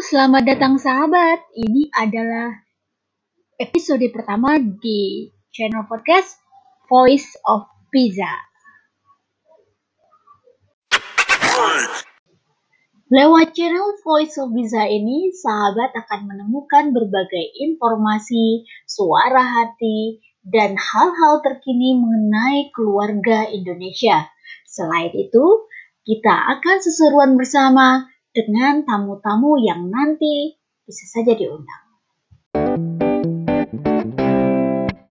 selamat datang sahabat. Ini adalah episode pertama di channel podcast Voice of Pizza. Lewat channel Voice of Pizza ini, sahabat akan menemukan berbagai informasi, suara hati, dan hal-hal terkini mengenai keluarga Indonesia. Selain itu, kita akan seseruan bersama dengan tamu-tamu yang nanti bisa saja diundang.